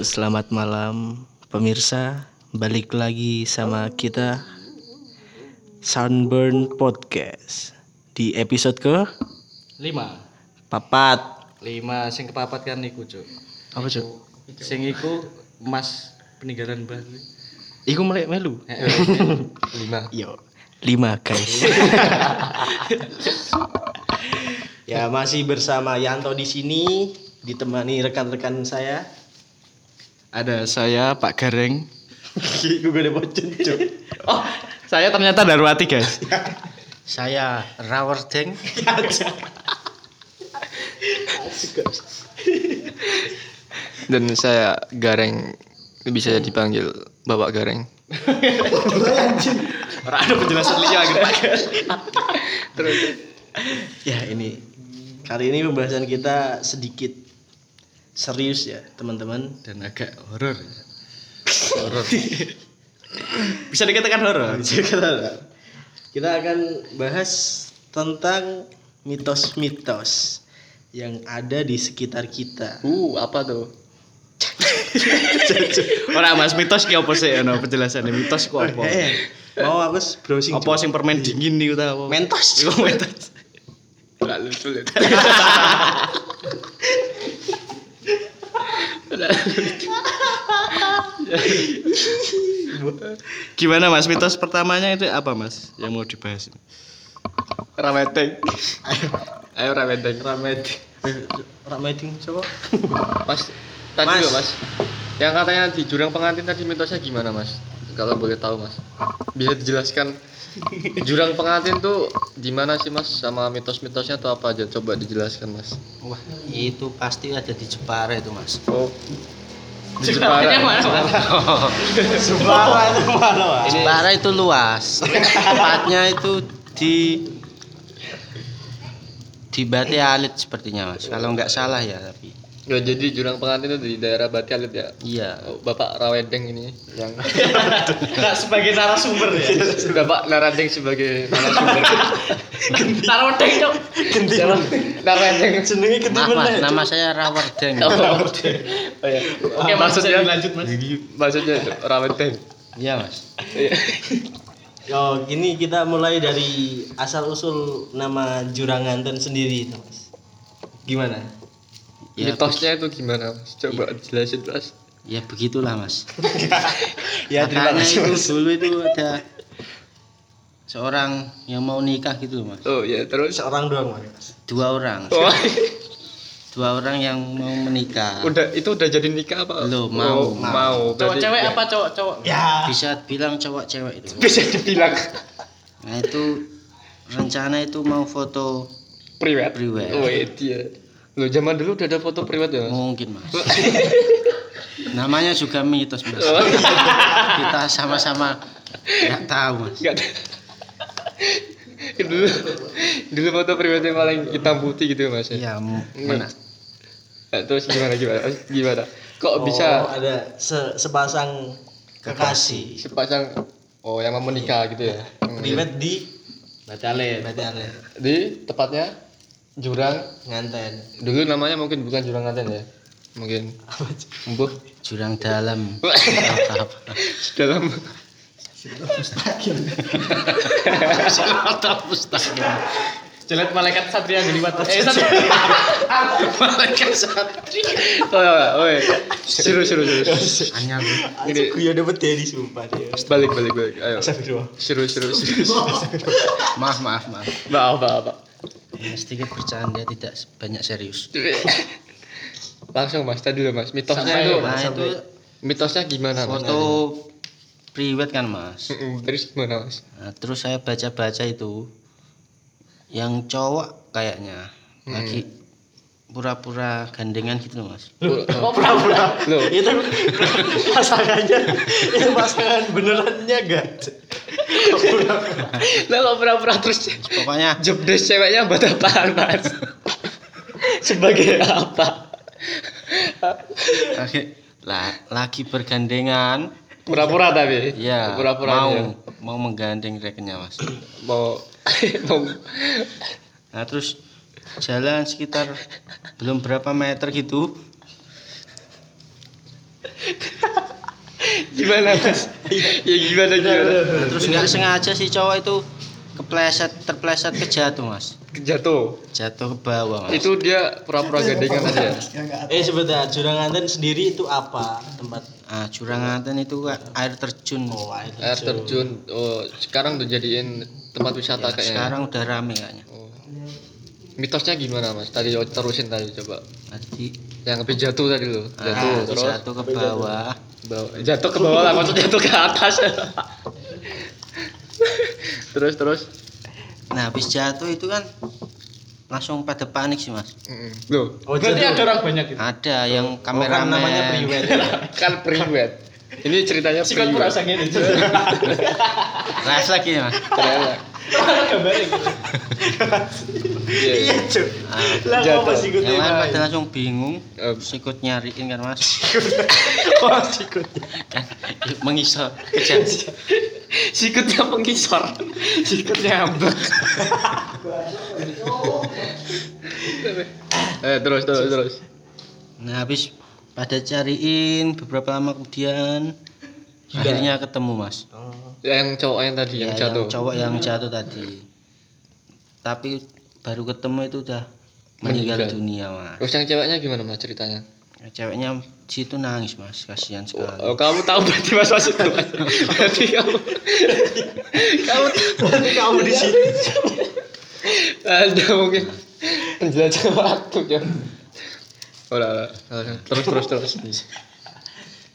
Halo, selamat malam pemirsa. Balik lagi sama kita Sunburn Podcast di episode ke lima papat. lima sing kepapat kan iku cuk Apa cuk? sing iku emas peninggalan Bali Iku melek melu. lima Yo, lima guys. ya masih bersama Yanto di sini ditemani rekan-rekan saya. Ada saya Pak Gareng. Bocen cuk. oh saya ternyata Darwati guys. Saya Rawerdeng. dan saya Gareng. Bisa dipanggil Bapak Gareng. Ora ada penjelasan liya gitu Terus Ya ini. Kali ini pembahasan kita sedikit serius ya teman-teman. dan agak horor horor bisa dikatakan horor Kita akan bahas tentang mitos-mitos yang ada di sekitar kita. uh apa tuh? Ora Mas mitos ki apa sih ono penjelasannya mitos ku apa Eh, mau aku browsing. apa sing permen dingin niku ta apa Mentos. Iku mentos Terlalu sulit. Gimana Mas mitos pertamanya itu apa Mas yang mau dibahas Rameteng. Ayo rameteng. Ramet. Rameting coba. Mas tadi Mas. loh, Mas. Yang katanya di jurang pengantin tadi mitosnya gimana Mas? Kalau boleh tahu Mas. Bisa dijelaskan jurang pengantin tuh di mana sih Mas? Sama mitos-mitosnya tuh apa aja? Coba dijelaskan Mas. Wah, itu pasti ada di Jepara itu, Mas. Oh. Di Jepara. Sumpah itu mana? Jepara itu luas. Tempatnya itu di di Bati Alit sepertinya, Mas. Kalau nggak salah ya, tapi Ya, jadi jurang pengantin itu di daerah Bati Alit ya. iya. Oh, Bapak Rawedeng ini yang Enggak sebagai narasumber ya Bapak Naradeng sebagai narasumber. Narasumber cok Siapa? Naradeng. Jenenge Maaf, Mas, nama saya Rawerdeng. Oh, oh ya. Oke Mas maksudnya lanjut Mas maksudnya itu, Rawedeng. Iya, Mas. Iya. Yo, gini kita mulai dari asal usul nama Juranganten sendiri itu, Mas. Gimana? Ya, Mitosnya itu gimana Mas? Coba jelasin Mas. ya begitulah, Mas. Ya terima kasih, itu Mas. dulu itu ada seorang yang mau nikah gitu, Mas. Oh ya terus. Seorang doang, Mas. Dua orang. Oh, Dua orang yang mau menikah. udah itu udah jadi nikah apa? Belum, mau. Oh, mau. Cowok Berarti- cewek apa cowok cowok Ya. Bisa bilang cowok cewek itu. Bisa dibilang Nah itu rencana itu mau foto priwet. Priwet. Oh iya. Dia. Lo zaman dulu udah ada foto priwet ya Mas? mungkin mas. Namanya juga mitos mas. Oh. Kita sama-sama nggak tahu mas. Ada. dulu dulu foto priwet yang paling hitam putih gitu Mas. ya? Iya m- mana? Nah, terus gimana gimana? Gimana? Kok Oh, bisa ada se- sepasang kekasih. sepasang oh yang mau menikah gitu ya? Hmm. Priwet di Batale berarti ada Di tepatnya jurang nganten. dulu namanya mungkin bukan jurang Ngaten ya mungkin embuh Jurang dalam. dalam Kota mustahil. Jelat malaikat satria jadi batas Eh satria Malaikat satri. oh ya oh ya seru seru seru Hanya ini Gue ya dapet dari sumpah dia. balik balik balik ayo seru seru, seru. maaf maaf maaf. maaf maaf maaf. Ya, sedikit bercanda tidak banyak serius. langsung mas tadi dulu mas mitosnya Sampai, itu Nah itu mitosnya gimana mas foto priwet kan mas. Terus gimana mas Nah, terus saya baca-baca itu yang cowok kayaknya lagi pura-pura gandengan gitu loh mas. oh pura-pura Itu pasangannya itu pasangan benerannya enggak? Lo kok pura-pura terus Pokoknya. Job desk ceweknya buat apaan mas? Sebagai apa? Lagi, lah, lagi bergandengan. Pura-pura tapi? Ya pura-pura mau mau menggandeng rekennya mas. mau mau. Nah terus jalan sekitar belum berapa meter gitu. Gimana mas ya gimana gimana? terus nggak sengaja si cowok itu kepleset terpleset ke jatuh mas. Jatuh? Jatuh ke bawah mas. Itu dia pura-pura gandengan aja? ya Eh sebentar, Jurang Nganten sendiri itu apa tempat? ah jurang Nganten itu air terjun. Oh, air air terjun. Oh sekarang udah jadiin tempat wisata Ya, kayaknya? sekarang udah rame kayaknya. Oh. mitosnya gimana mas? Tadi terusin tadi coba. Tadi yang habis jatuh tadi lo jatuh ah, terus? jatuh. ke bawah. Bawa- jatuh ke bawah lah maksudnya jatuh ke atas. Terus terus? Nah habis jatuh itu kan langsung pada panik sih mas. Loh Oh, jadi orang banyak ada yang Oh, kan kameramen. namanya priwet. kan priwet. Ini ceritanya Sikot priwet. Perasaannya ini. Ras lagi ya mas. Ternyata. Iya, iya. Cuk. Ah, Lah Jatuh. apa sih yang lain pada langsung bingung sikut nyariin kan mas Oh, sikut. kan mengisor kejar sikutnya pengisor sikutnya ambek eh terus terus terus nah habis pada cariin beberapa lama kemudian akhirnya ketemu mas. Oh. yang cowok yang tadi yang Ya, jatuh. cowok yang jatuh tadi. Tapi baru ketemu itu udah meninggal, Meninggal. dunia mas. Terus yang ceweknya gimana mas ceritanya? Ceweknya di situ nangis mas. Kasihan sekali. oh, kamu tahu berarti mas mas itu mas berarti kamu kamu Berarti kamu di sini. ada mungkin penjelajah waktu ya. Udah, udah. terus terus terus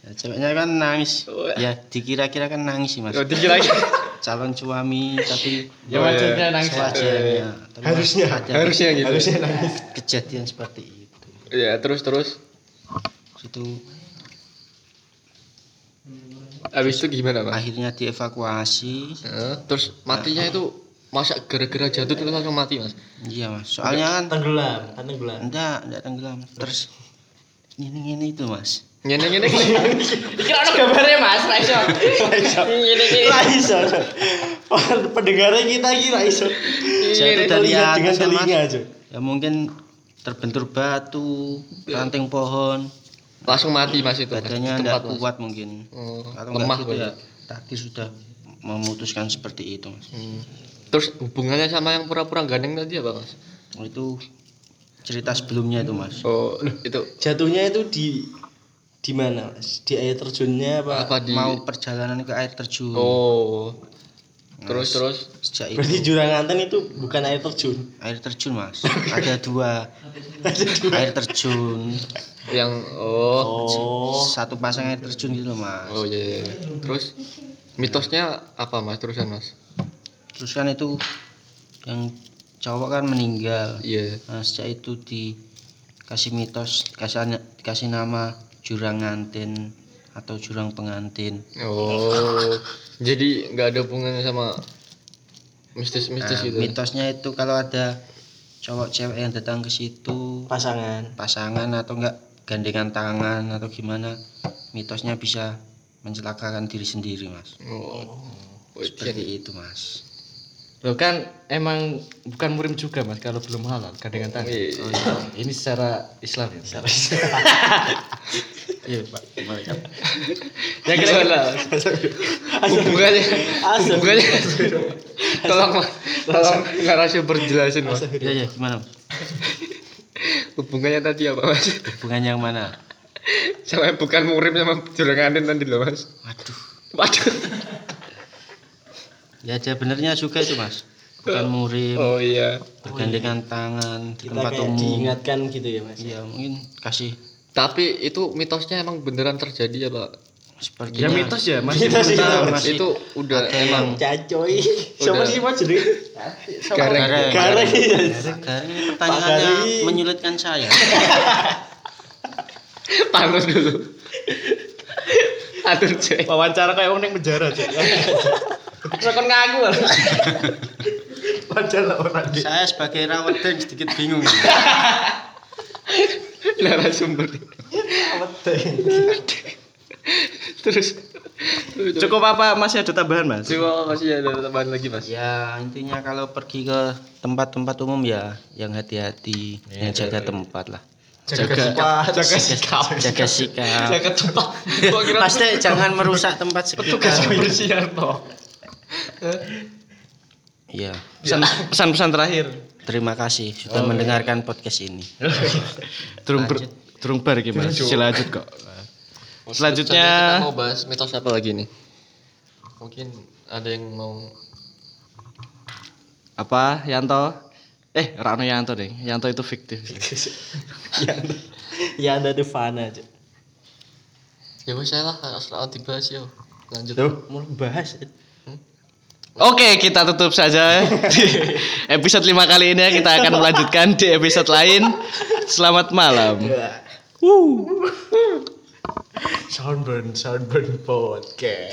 Ya, ceweknya kan nangis. Oh, ya dikira-kira kan nangis sih mas. Oh, dikira calon suami tapi Ya wajarnya nangis. sewajarnya. Tapi Harusnya. ada harusnya gitu. Harusnya nangis. kejadian seperti itu. Ya terus terus. Itu habis itu gimana mas? Akhirnya dievakuasi. Ya, terus matinya itu masa gara-gara jatuh terus langsung mati mas? Iya mas. Soalnya kan Tenggelam, kan tenggelam. enggak enggak tenggelam. Terus ini ini itu mas ngene ngene Kira ada gambarnya mas, Raiso. Lah iso. Pendengarnya kita kira iso. jatuh dari Lihat dengan atas kan mas ya mungkin terbentur batu ranting pohon. Langsung mati mas itu. Badannya enggak kuat mungkin. Oh, lemah enggak gitu ya tadi sudah memutuskan seperti itu mas. Hmm. terus hubungannya sama yang pura-pura gandeng tadi apa mas? Oh, itu cerita sebelumnya itu mas. Oh itu. Jatuhnya itu di di mana, Mas? Di air terjunnya apa? apa di mau perjalanan ke air terjun. Oh. Terus terus? sejak Berarti itu Jurang Nganten itu bukan air terjun. air terjun mas. Ada dua. Air terjun. Yang oh. Oh. satu pasang air terjun gitu loh mas. Oh iya, iya, iya. terus? Mitosnya apa mas? Terusan mas? Terus kan itu yang cowok kan meninggal. Iya. Nah, sejak itu dikasih mitos kasih dikasih nama jurang ngantin atau jurang pengantin. Oh jadi nggak ada hubungannya sama mistis-mistis Nah, gitu? mitosnya itu kalau ada cowok cewek yang datang ke situ Pasangan. pasangan atau enggak gandengan tangan atau gimana mitosnya bisa mencelakakan diri sendiri mas. Oh, oh seperti itu mas Loh kan emang bukan murim juga mas kalau belum halal gandengan tangan. Iya. Oh, iya. Ini secara Islam ya. Secara Iya pak. Ya kira-kira. Hubungannya hubungannya tolong mas. Tolong narasumber jelasin mas. Ya ya gimana? Hubungannya tadi apa mas? Hubungan yang mana? Sama bukan murim sama juranganin tadi loh mas. Waduh. Waduh ya ada benernya juga itu mas bukan murim oh iya bergandengan tangan di Kita tempat kayak umum diingatkan gitu ya, Mas. ya mungkin kasih tapi itu mitosnya emang beneran terjadi ya pak seperti Ya mitos ya mas. Mitos itu. masih itu udah ada emang Cacoy. Siapa sih Mas jenenge? gareng Gareng. Gareng. Pertanyaannya menyulitkan saya taruh dulu atur cek Wawancara kayak orang yang penjara cek. Sekon ngaku. Padahal orang saya sebagai rawat dan sedikit bingung. Narasumber terus Cukup apa? Masih ada tambahan mas? coba masih ada tambahan lagi mas? Ya intinya kalau pergi ke tempat-tempat umum ya yang hati-hati yang jaga tempat lah. Jaga jaga sikap. jaga sikap. jaga tempat. Teh, jangan merusak tempat sekitar. kebersihan toh. Iya Pesan pesan-pesan terakhir. terima kasih sudah mendengarkan podcast ini Durung ber, durung bar iki Mas. Lanjut kok. Selanjutnya Selanjutnya kita mau bahas mitos apa lagi nih? Mungkin ada yang mau apa Yanto? Eh, Rano Yanto deh. Yanto itu fiktif. ya ada di fana aja ya wes saya lah asal dibahas yo. Lanjut. tuh mau bahas Oke, kita tutup saja di episode 5 kali ini ya. Kita akan melanjutkan di episode lain. Selamat malam. soundburn soundburn podcast